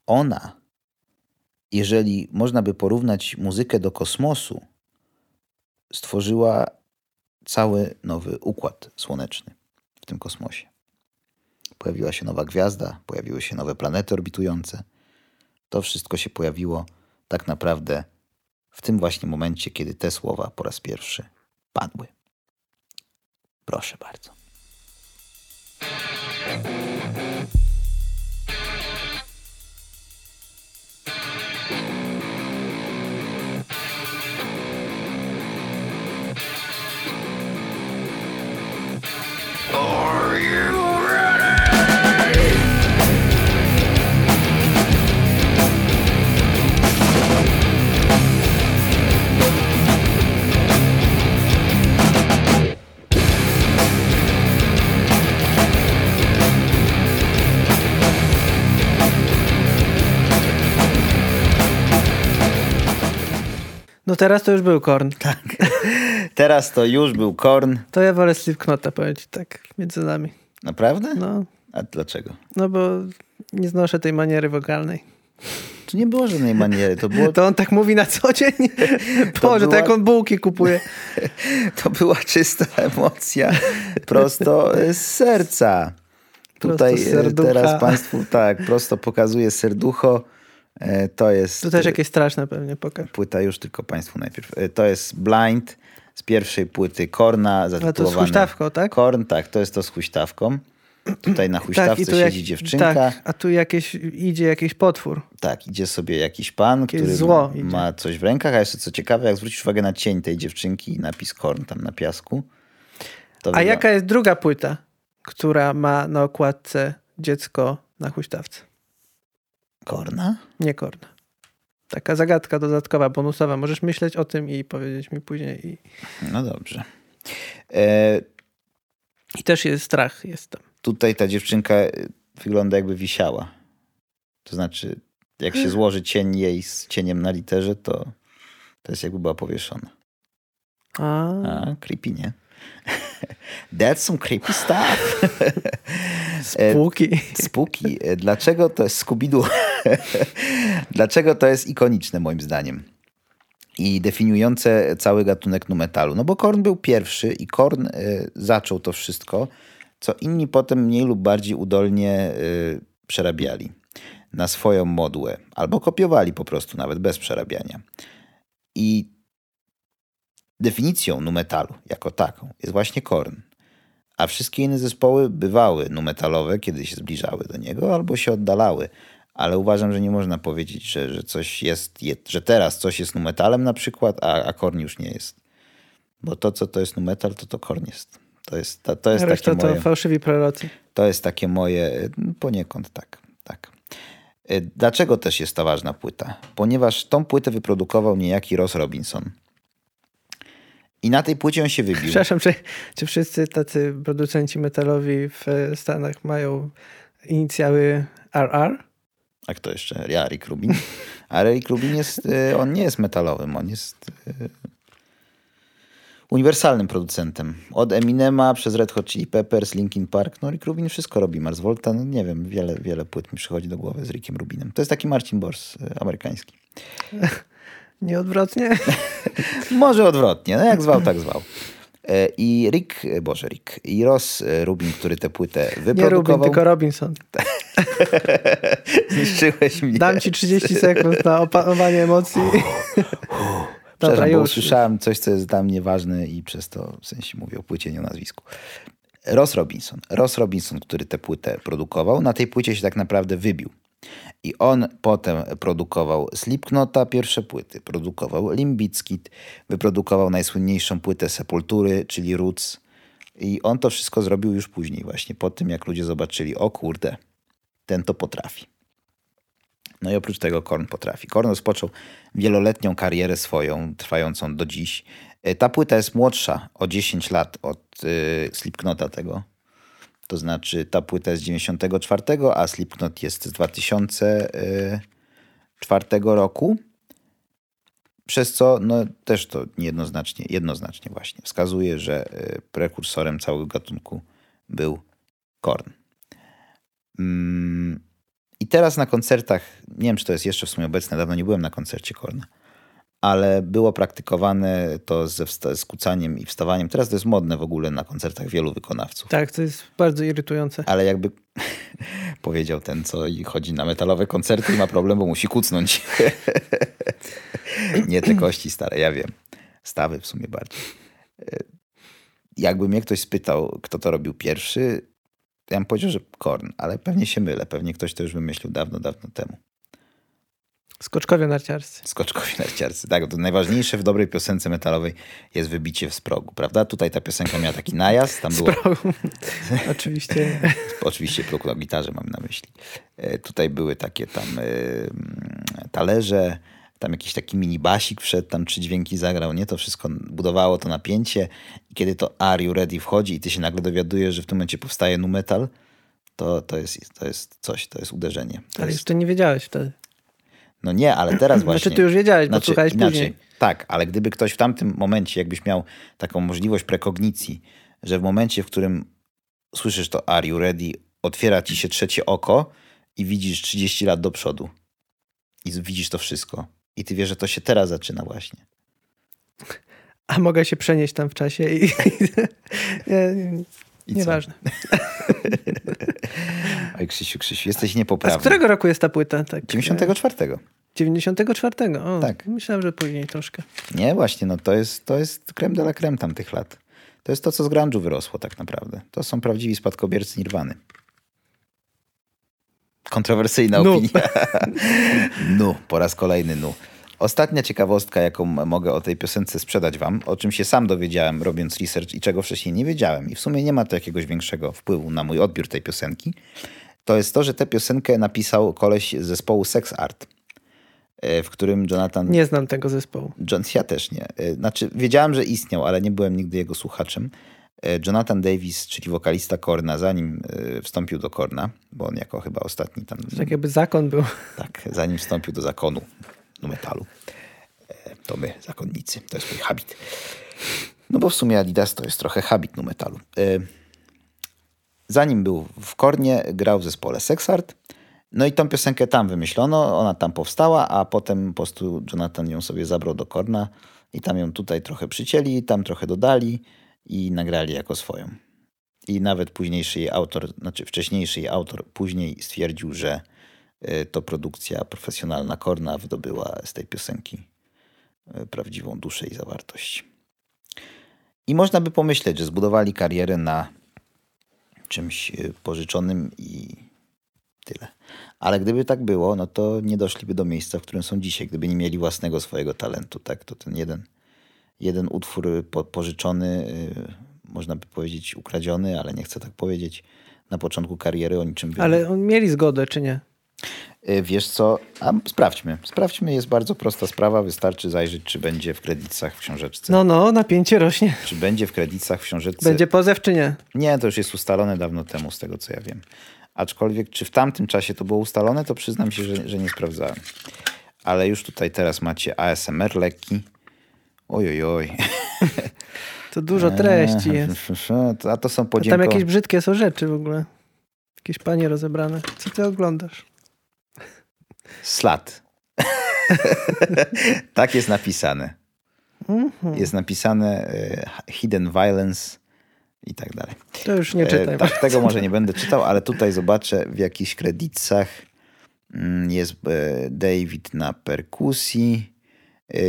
ona, jeżeli można by porównać muzykę do kosmosu, stworzyła cały nowy układ słoneczny w tym kosmosie. Pojawiła się nowa gwiazda, pojawiły się nowe planety orbitujące. To wszystko się pojawiło tak naprawdę w tym właśnie momencie, kiedy te słowa po raz pierwszy padły. Proszę bardzo. No teraz to już był Korn. Teraz to już był Korn. To ja wolę Slipknota, powiem ci tak, między nami. Naprawdę? No, A dlaczego? no bo nie znoszę tej maniery wokalnej. Tu nie było żadnej maniery. To, było, To on tak mówi na co dzień? Boże, była- to jak on bułki kupuje. to była czysta emocja prosto z serca. Tutaj z e, serducha. teraz Państwu tak prosto pokazuję serducho. E, To jest To też jakieś straszne pewnie, pokaż. płyta już tylko Państwu najpierw. E, To jest Blind z pierwszej płyty Korna zatytułowane. huśtawką, tak? Korn, tak, to jest to z huśtawką. Tutaj na huśtawce tu jak- siedzi dziewczynka. Tak, a tu jakieś, idzie jakiś potwór. Tak, idzie sobie jakiś pan, Jakieś który zło ma, idzie. ma coś w rękach, a jeszcze co ciekawe, jak zwrócisz uwagę na cień tej dziewczynki i napis Korn tam na piasku. To A jaka jest druga płyta, która ma na okładce dziecko na huśtawce? Korna? Nie Korna. Taka zagadka dodatkowa, bonusowa. Możesz myśleć o tym i powiedzieć mi później. I, No dobrze. E, i też jest strach jest tam. tutaj ta dziewczynka e, wygląda jakby wisiała. To znaczy, jak się złoży cień jej z cieniem na literze, to, to jest jakby była powieszona. A, A, creepy, nie? That's some creepy stuff. E, spółki. Spooky. E, Dlaczego to jest Scooby-Doo? Dlaczego to jest ikoniczne moim zdaniem? I definiujące cały gatunek nu metalu. No bo Korn był pierwszy i Korn y, zaczął to wszystko, co inni potem mniej lub bardziej udolnie y, przerabiali na swoją modłę. Albo kopiowali po prostu, nawet bez przerabiania. I definicją nu metalu jako taką jest właśnie Korn. A wszystkie inne zespoły bywały numetalowe, kiedy się zbliżały do niego, albo się oddalały. Ale uważam, że nie można powiedzieć, że, że coś jest, je- że teraz coś jest numetalem na przykład, a, a korn już nie jest. Bo to, co to jest numetal, to to korn jest. To jest, to, to jest takie to moje... fałszywi prorocy. To jest takie moje, poniekąd tak, tak. E, Dlaczego też jest ta ważna płyta? Ponieważ tą płytę wyprodukował niejaki Ross Robinson. I na tej płycie on się wybił. Przepraszam, czy, czy wszyscy tacy producenci metalowi w Stanach mają inicjały RR? A kto jeszcze? Ja, Rick Rubin. A Rick Rubin jest, e, on nie jest metalowym, on jest e, uniwersalnym producentem. Od Eminema przez Red Hot Chili Peppers, Linkin Park, no Rick Rubin wszystko robi. Mars Volta, no nie wiem, wiele, wiele płyt mi przychodzi do głowy z Rickiem Rubinem. To jest taki Marcin Bors y, amerykański. Nieodwrotnie? Może odwrotnie, no jak zwał, tak zwał. E, I Rick, e, Boże Rick, i Ross e, Rubin, który tę płytę Nie Rubin, wyprodukował. tylko Robinson. Zniszczyłeś mnie. Dam ci 30 sekund na opanowanie emocji. Dobra, Przepraszam, bo usłyszałem coś, co jest dla mnie ważne i przez to w sensie mówię o płycie, nie o nazwisku. Ross Robinson. Ross Robinson, który tę płytę produkował, na tej płycie się tak naprawdę wybił. I on potem produkował Slipknota, pierwsze płyty, produkował Limp Bizkit, wyprodukował najsłynniejszą płytę Sepultury, czyli Roots. I on to wszystko zrobił już później właśnie, po tym jak ludzie zobaczyli, o kurde, ten to potrafi. No i oprócz tego Korn potrafi. Korn rozpoczął wieloletnią karierę swoją, trwającą do dziś. E, Ta płyta jest młodsza o 10 lat od y, Slipknota tego. To znaczy ta płyta jest z 94, a Slipknot jest z 2004 roku. Przez co no, też to niejednoznacznie, jednoznacznie właśnie wskazuje, że y, prekursorem całego gatunku był Korn. Mm, I teraz na koncertach, nie wiem czy to jest jeszcze w sumie obecne, dawno nie byłem na koncercie Korna, ale było praktykowane to ze wsta- z kucaniem i wstawaniem. Teraz to jest modne w ogóle na koncertach wielu wykonawców. Tak, to jest bardzo irytujące. Ale jakby powiedział ten, co i chodzi na metalowe koncerty i ma problem, bo musi kucnąć. Nie te kości stare, ja wiem. Stawy w sumie bardziej. E, Jakby mnie ktoś spytał, kto to robił pierwszy, to ja bym powiedział, że Korn, ale pewnie się mylę. Pewnie ktoś to już wymyślił dawno, dawno temu. Skoczkowie narciarscy. Skoczkowi narciarscy. Tak, to najważniejsze w dobrej piosence metalowej jest wybicie z progu, prawda? Tutaj ta piosenka miała taki najazd, tam było... Oczywiście. Oczywiście próg na gitarze mam na myśli. E, Tutaj były takie tam e, talerze, tam jakiś taki mini basik wszedł, tam trzy dźwięki zagrał, nie? To wszystko budowało to napięcie i kiedy to Are You Ready wchodzi i ty się nagle dowiadujesz, że w tym momencie powstaje nu metal, to, to, jest, to jest coś, to jest uderzenie. To Ale jest, jeszcze nie wiedziałeś wtedy. No nie, ale teraz właśnie... Znaczy ty już wiedziałeś, bo słuchałeś później. Tak, ale gdyby ktoś w tamtym momencie, jakbyś miał taką możliwość prekognicji, że w momencie, w którym słyszysz to Are you ready, otwiera ci się trzecie oko i widzisz 30 lat do przodu. I widzisz to wszystko. I ty wiesz, że to się teraz zaczyna właśnie. A mogę się przenieść tam w czasie i... I co? Nieważne. Oj, Krzysiu, Krzysiu, jesteś A z niepoprawny. którego roku jest ta płyta? Tak, 94. 94. O, Tak. Myślałem, że później troszkę. Nie, właśnie, no to jest, to jest creme de la creme tamtych lat. To jest to, co z grunge'u wyrosło tak naprawdę. To są prawdziwi spadkobiercy Nirwany. Kontrowersyjna Nu. opinia. nu, po raz kolejny nu. Ostatnia ciekawostka, jaką mogę o tej piosence sprzedać wam, o czym się sam dowiedziałem robiąc research i czego wcześniej nie wiedziałem i w sumie nie ma to jakiegoś większego wpływu na mój odbiór tej piosenki, to jest to, że tę piosenkę napisał koleś z zespołu Sex Art, e, w którym Jonathan Nie znam tego zespołu. John, ja też nie. E, Znaczy, wiedziałem, że istniał, ale nie byłem nigdy jego słuchaczem. E, Jonathan Davis, czyli wokalista Korna, zanim wstąpił do Korna, bo on jako chyba ostatni tam, Tak jakby zakon był. tak, zanim wstąpił do zakonu, do metalu, e, to my, zakonnicy, to jest mój habit. No bo w sumie Adidas to jest trochę habit nu metalu. E, Zanim był w Kornie, grał w zespole Sexart. No i tą piosenkę tam wymyślono, ona tam powstała, a potem po prostu Jonathan ją sobie zabrał do Korna i tam ją tutaj trochę przycięli, tam trochę dodali i nagrali jako swoją. I nawet późniejszy jej autor, znaczy wcześniejszy jej autor później stwierdził, że to produkcja profesjonalna Korna wydobyła z tej piosenki y, prawdziwą duszę i zawartość. I można by pomyśleć, że zbudowali karierę na czymś y, pożyczonym i tyle. Ale gdyby tak było, no to nie doszliby do miejsca, w którym są dzisiaj, gdyby nie mieli własnego swojego talentu, tak? To ten jeden, jeden utwór po, pożyczony, można by powiedzieć ukradziony, ale nie chcę tak powiedzieć, na początku kariery o niczym. Ale on mieli zgodę, czy nie? Y, Wiesz co, a sprawdźmy. Sprawdźmy, jest bardzo prosta sprawa, wystarczy zajrzeć, czy będzie w kredytach w książeczce. No, no, napięcie rośnie. Czy będzie w kredytach w książeczce. Będzie pozew, czy nie? Nie, to już jest ustalone dawno temu, z tego co ja wiem. Aczkolwiek, czy w tamtym czasie to było ustalone, to przyznam się, że, że nie sprawdzałem. Ale już tutaj teraz macie ASMR lekki. Oj, oj, oj. To dużo treści Eee, jest. A to są A tam podziękowania. jakieś brzydkie są rzeczy w ogóle. Jakieś panie rozebrane. Co ty oglądasz? Slat. tak jest napisane. Mhm. Jest napisane e, hidden violence i tak dalej. To już nie E, czytaj. tak, tego może nie będę czytał, ale tutaj zobaczę w jakichś kredytach mm, jest e, David na perkusji,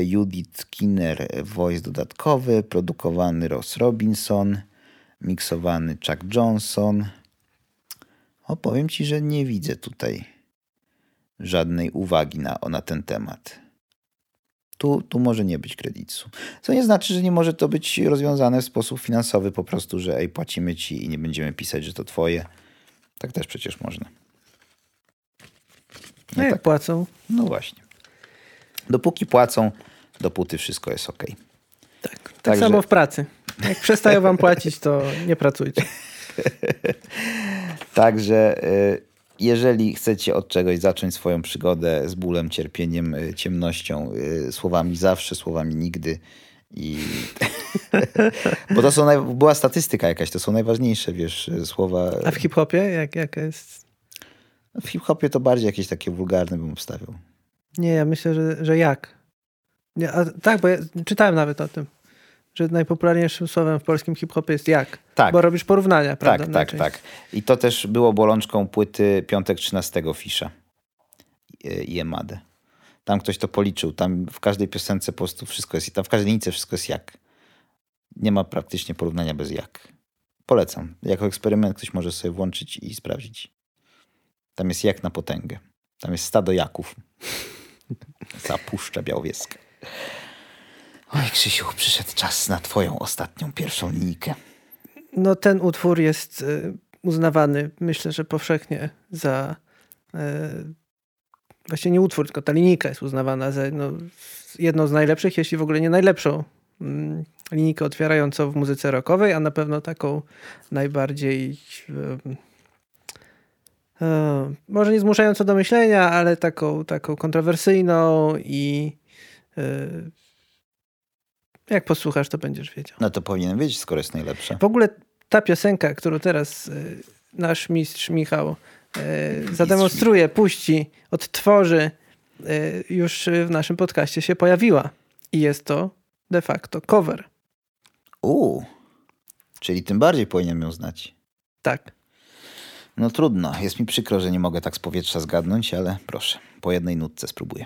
Judith Kinner voice dodatkowy, produkowany Ross Robinson, miksowany Chuck Johnson. O, powiem ci, że nie widzę tutaj żadnej uwagi na, na ten temat. Tu, tu może nie być kredytu. Co nie znaczy, że nie może to być rozwiązane w sposób finansowy, po prostu, że ej, płacimy ci i nie będziemy pisać, że to twoje. Tak też przecież można. No jak tak? płacą? No właśnie. Dopóki płacą, dopóty wszystko jest ok. Tak. Tak Także- samo w pracy. Jak przestają wam płacić, to nie pracujcie. Także y, jeżeli chcecie od czegoś zacząć swoją przygodę z bólem, cierpieniem, y, ciemnością, y, słowami zawsze, słowami nigdy i... Bo to są naj... była statystyka jakaś, to są najważniejsze, wiesz, y, słowa. A w hip-hopie jak, jaka jest? W hip-hopie to bardziej jakieś takie wulgarne bym obstawiał. Nie, ja myślę, że, że jak. Nie, a, tak, bo ja czytałem nawet o tym, że najpopularniejszym słowem w polskim hip-hopie jest jak. Tak. Bo robisz porównania, prawda? Tak, tak, tak. I to też było bolączką płyty Piątek 13 Fisza i Emadę. Tam ktoś to policzył. Tam w każdej piosence po prostu wszystko jest. Tam w każdej linijce wszystko jest jak. Nie ma praktycznie porównania bez jak. Polecam. Jako eksperyment ktoś może sobie włączyć i sprawdzić. Tam jest jak na potęgę. Tam jest stado jaków. Zapuszcza Białowieska. Oj, Krzysiu, przyszedł czas na twoją ostatnią, pierwszą linijkę. No ten utwór jest y, uznawany, myślę, że powszechnie za y, właśnie nie utwór, tylko ta linijka jest uznawana za no, jedną z najlepszych, jeśli w ogóle nie najlepszą mm, linijkę otwierającą w muzyce rockowej, a na pewno taką najbardziej y, może nie zmuszającą do myślenia, ale taką, taką kontrowersyjną i jak posłuchasz, to będziesz wiedział. No to powinienem wiedzieć, skoro jest najlepsza. W ogóle ta piosenka, którą teraz y, nasz mistrz Michał y, zademonstruje, puści, odtworzy, y, już w naszym podcaście się pojawiła. I jest to de facto cover. Uuu, czyli tym bardziej powinienem ją znać. Tak. No trudno, jest mi przykro, że nie mogę tak z powietrza zgadnąć, ale proszę, po jednej nutce spróbuję.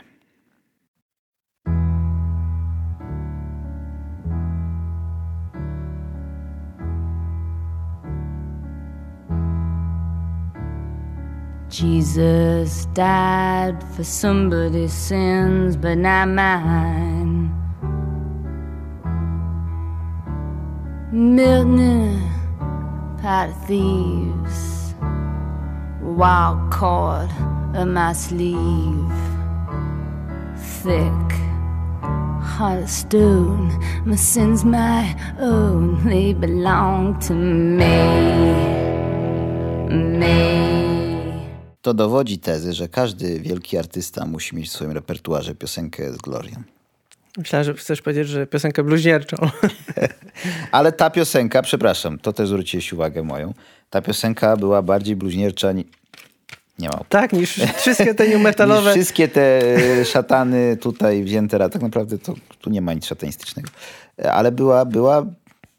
Jesus died for somebody's sins, but not mine. Milton pot of thieves, wild cord on my sleeve, thick heart of stone. My sins, my own, they belong to me, me. To dowodzi tezy, że każdy wielki artysta musi mieć w swoim repertuarze piosenkę z Glorią. Myślałem, że chcesz powiedzieć, że piosenkę bluźnierczą. Ale ta piosenka, przepraszam, to też zwróciłeś uwagę moją, ta piosenka była bardziej bluźniercza, ni- nie ma tak, niż wszystkie te new metalowe. wszystkie te e, szatany tutaj wzięte, a tak naprawdę to tu nie ma nic szatanistycznego. E, Ale była, była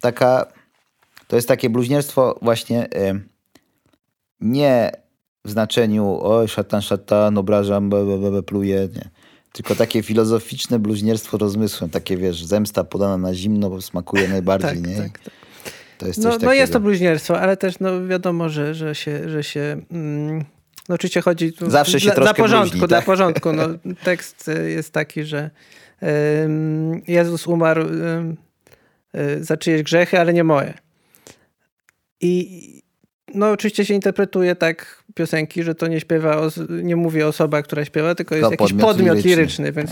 taka, to jest takie bluźnierstwo właśnie e, nie w znaczeniu oj szatan, szatan, obrażam, be, be, be, be, pluję, nie. Tylko takie filozoficzne bluźnierstwo rozmysłem, takie wiesz, zemsta podana na zimno bo smakuje najbardziej, Tak, nie? tak, tak. To jest No, no jest to bluźnierstwo, ale też no wiadomo, że, że się, że się mm, no oczywiście chodzi Zawsze się dla, dla porządku, bluźni, dla tak? porządku. No, tekst jest taki, że ym, Jezus umarł y, za czyjeś grzechy, ale nie moje. I no oczywiście się interpretuje tak piosenki, że to nie śpiewa, os- nie mówi osoba, która śpiewa, tylko jest Tylko jakiś podmiot podmiot, liryczny. liryczny, więc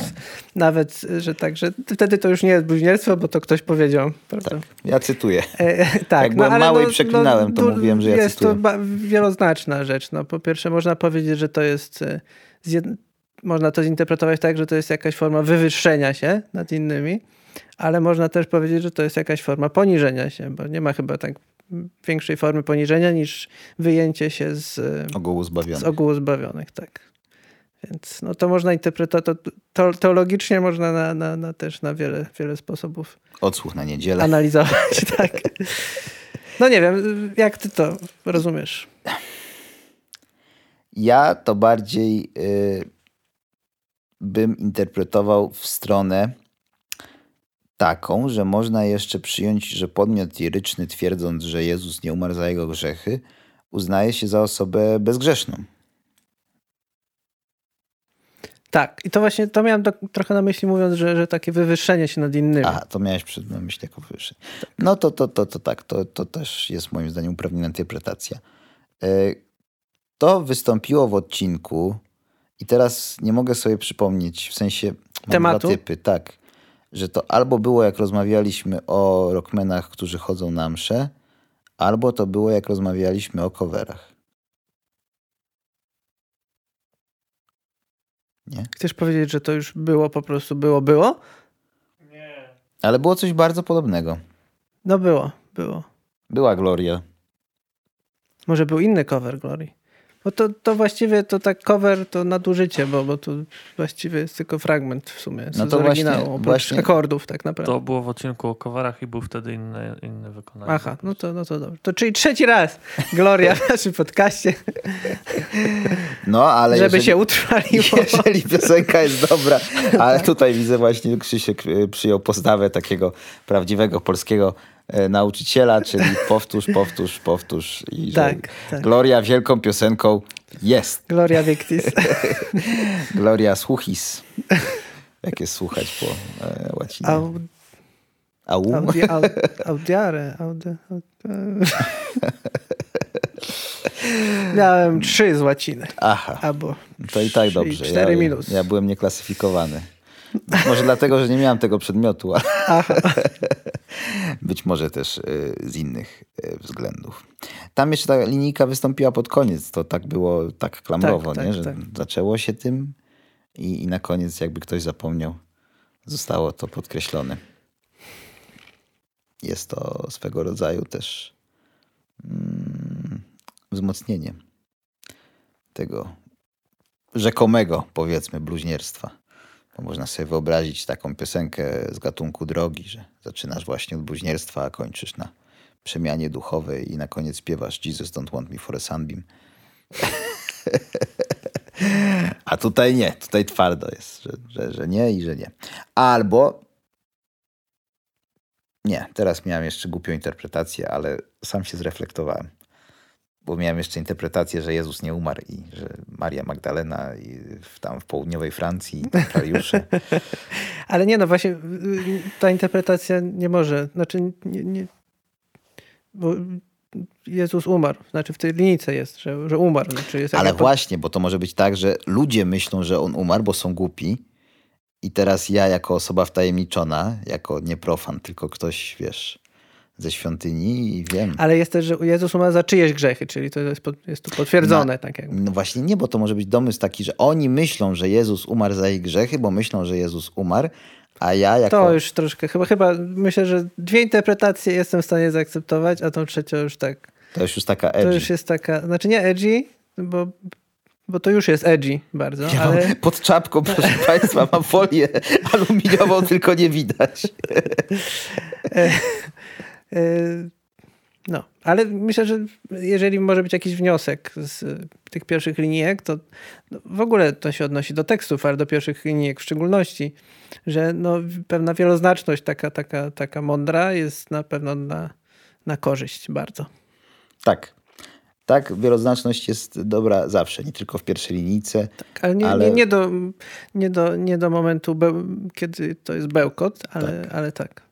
nawet, że tak, że wtedy to już nie jest bluźnierstwo, bo to ktoś powiedział, prawda? Tak, ja cytuję. E, tak, Jak byłem mały i przeklinałem, to du- mówiłem, że ja Jest cytuję. to ba- wieloznaczna rzecz. No, po pierwsze, można powiedzieć, że to jest. e. Można to zinterpretować tak, że to jest jakaś forma wywyższenia się nad innymi. ale można też powiedzieć, że to jest jakaś forma poniżenia się, bo nie ma chyba tak większej formy poniżenia niż wyjęcie się z, Ogółu z zbawiony. ogółu zbawionych, tak. Więc no to można interpretować, to, to, teologicznie można na, na, na też na wiele, wiele sposobów Odsłuch na niedzielę. analizować, tak. No nie wiem, jak ty to rozumiesz? Ja to bardziej y, bym interpretował w stronę taką, że można jeszcze przyjąć, że podmiot liryczny twierdząc, że Jezus nie umarł za jego grzechy, uznaje się za osobę bezgrzeszną. Tak, i to właśnie, to miałem do, trochę na myśli mówiąc, że, że takie wywyższenie się nad innymi. Aha, to miałeś przed na myśli jako wyższy. No to, to, to, to tak, to, to też jest moim zdaniem uprawniona interpretacja. E, To wystąpiło w odcinku i teraz nie mogę sobie przypomnieć, w sensie mam Tematu? dwa typy, tak, że to albo było jak rozmawialiśmy o rockmenach, którzy chodzą na msze, albo to było jak rozmawialiśmy o coverach. Nie? Chcesz powiedzieć, że to już było, po prostu było, było? Ale było coś bardzo podobnego. No było, było. Była Gloria. Może był inny cover Glory. Bo to, to właściwie to tak cover to nadużycie, bo, bo tu właściwie jest tylko fragment w sumie No z to właśnie- oryginału, oprócz właśnie- akordów tak naprawdę. To było w odcinku o coverach i był wtedy inny, inny wykonanie. Aha, no to, no to dobrze. To czyli trzeci raz Gloria w naszym podcaście, No, ale żeby jeżeli... się utrwaliło. Jeżeli piosenka jest dobra, ale tutaj widzę właśnie Krzysiek y, przyjął postawę takiego prawdziwego polskiego nauczyciela, czyli powtórz, powtórz, powtórz i Tak, tak. Gloria wielką piosenką jest. Gloria Victis. Gloria słuchis. Jak jest słuchać po e, łacinie? Au, Au. audi, au, audiare. Audi, audi. Miałem trzy z łaciny. Aha, Albo to i tak dobrze. cztery ja, minus. ja byłem nieklasyfikowany. Może dlatego, że nie miałem tego przedmiotu, być może też y, z innych y, względów. Tam jeszcze ta linijka wystąpiła pod koniec. To tak było tak klamrowo, Tak, nie? tak, że tak. zaczęło się tym i, i na koniec jakby ktoś zapomniał, zostało to podkreślone. Jest to swego rodzaju też mm, wzmocnienie tego rzekomego, powiedzmy, bluźnierstwa. Bo można sobie wyobrazić taką piosenkę z gatunku drogi, że zaczynasz właśnie od bluźnierstwa, a kończysz na przemianie duchowej i na koniec śpiewasz Jesus don't want me for a sunbeam. a tutaj nie, tutaj twardo jest, że, że, że nie i że nie. Albo nie, teraz miałem jeszcze głupią interpretację, ale sam się zreflektowałem. Bo miałem jeszcze interpretację, że Jezus nie umarł i że Maria Magdalena i tam w południowej Francji, templariusze. Ale nie, no właśnie y, ta interpretacja nie może, znaczy nie, nie bo Jezus umarł, znaczy w tej linijce jest, że, że umarł. Znaczy jest Ale właśnie, bo to może być tak, że ludzie myślą, że on umarł, bo są głupi. I teraz ja, jako osoba wtajemniczona, jako nie profan, tylko ktoś, wiesz, ze świątyni i wiem. Ale jest też, że Jezus umarł za czyjeś grzechy, czyli to jest, pod, jest tu potwierdzone. tak jakby. No właśnie nie, bo to może być domysł taki, że oni myślą, że Jezus umarł za ich grzechy, bo myślą, że Jezus umarł, a ja jako... To już troszkę, chyba, chyba myślę, że dwie interpretacje jestem w stanie zaakceptować, a tą trzecią już tak. To już już taka To edgy. już jest taka, znaczy nie edgy, bo, bo to już jest edgy bardzo, Ja ale pod czapką, proszę Państwa, mam folię aluminiową, tylko nie widać. Yy, No, ale myślę, że jeżeli może być jakiś wniosek z tych pierwszych linijek, to w ogóle to się odnosi do tekstów, ale do pierwszych linijek w szczególności, że no, pewna wieloznaczność taka, taka, taka mądra jest na pewno na, na korzyść bardzo. Tak. Tak, wieloznaczność jest dobra zawsze, nie tylko w pierwszej linijce. Ale nie, Ale- nie, nie, do, nie, do, nie do momentu, beł- kiedy to jest bełkot, ale tak. Ale tak.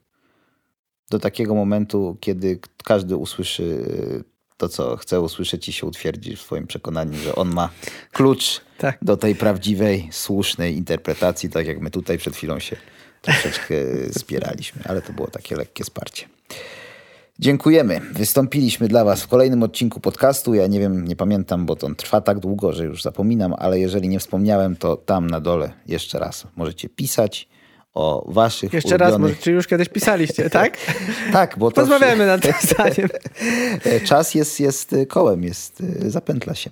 Do takiego momentu, kiedy każdy usłyszy y, to, co chce usłyszeć i się utwierdzi w swoim przekonaniu, że on ma klucz Tak. do tej prawdziwej, słusznej interpretacji, tak jak my tutaj przed chwilą się troszeczkę spieraliśmy, ale to było takie lekkie sparcie. Dziękujemy. Wystąpiliśmy dla Was w kolejnym odcinku podcastu. Ja nie wiem, nie pamiętam, bo to trwa tak długo, że już zapominam, ale jeżeli nie wspomniałem, to tam na dole jeszcze raz możecie pisać o waszych Jeszcze raz, ulubionych... może, czy już kiedyś pisaliście, tak? Tak, bo to... Rozmawiamy nad tym zdaniem. E, Czas jest, jest kołem, jest, e, zapętla się.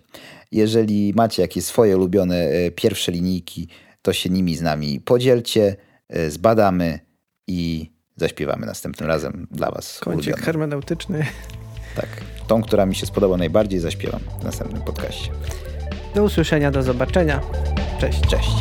Jeżeli macie jakieś swoje ulubione e, pierwsze linijki, to się nimi z nami podzielcie, e, zbadamy i zaśpiewamy następnym razem dla was. Kącik hermeneutyczny. Tak. Tą, która mi się spodoba najbardziej, zaśpiewam w następnym podcaście. Do usłyszenia, do zobaczenia. Cześć. Cześć.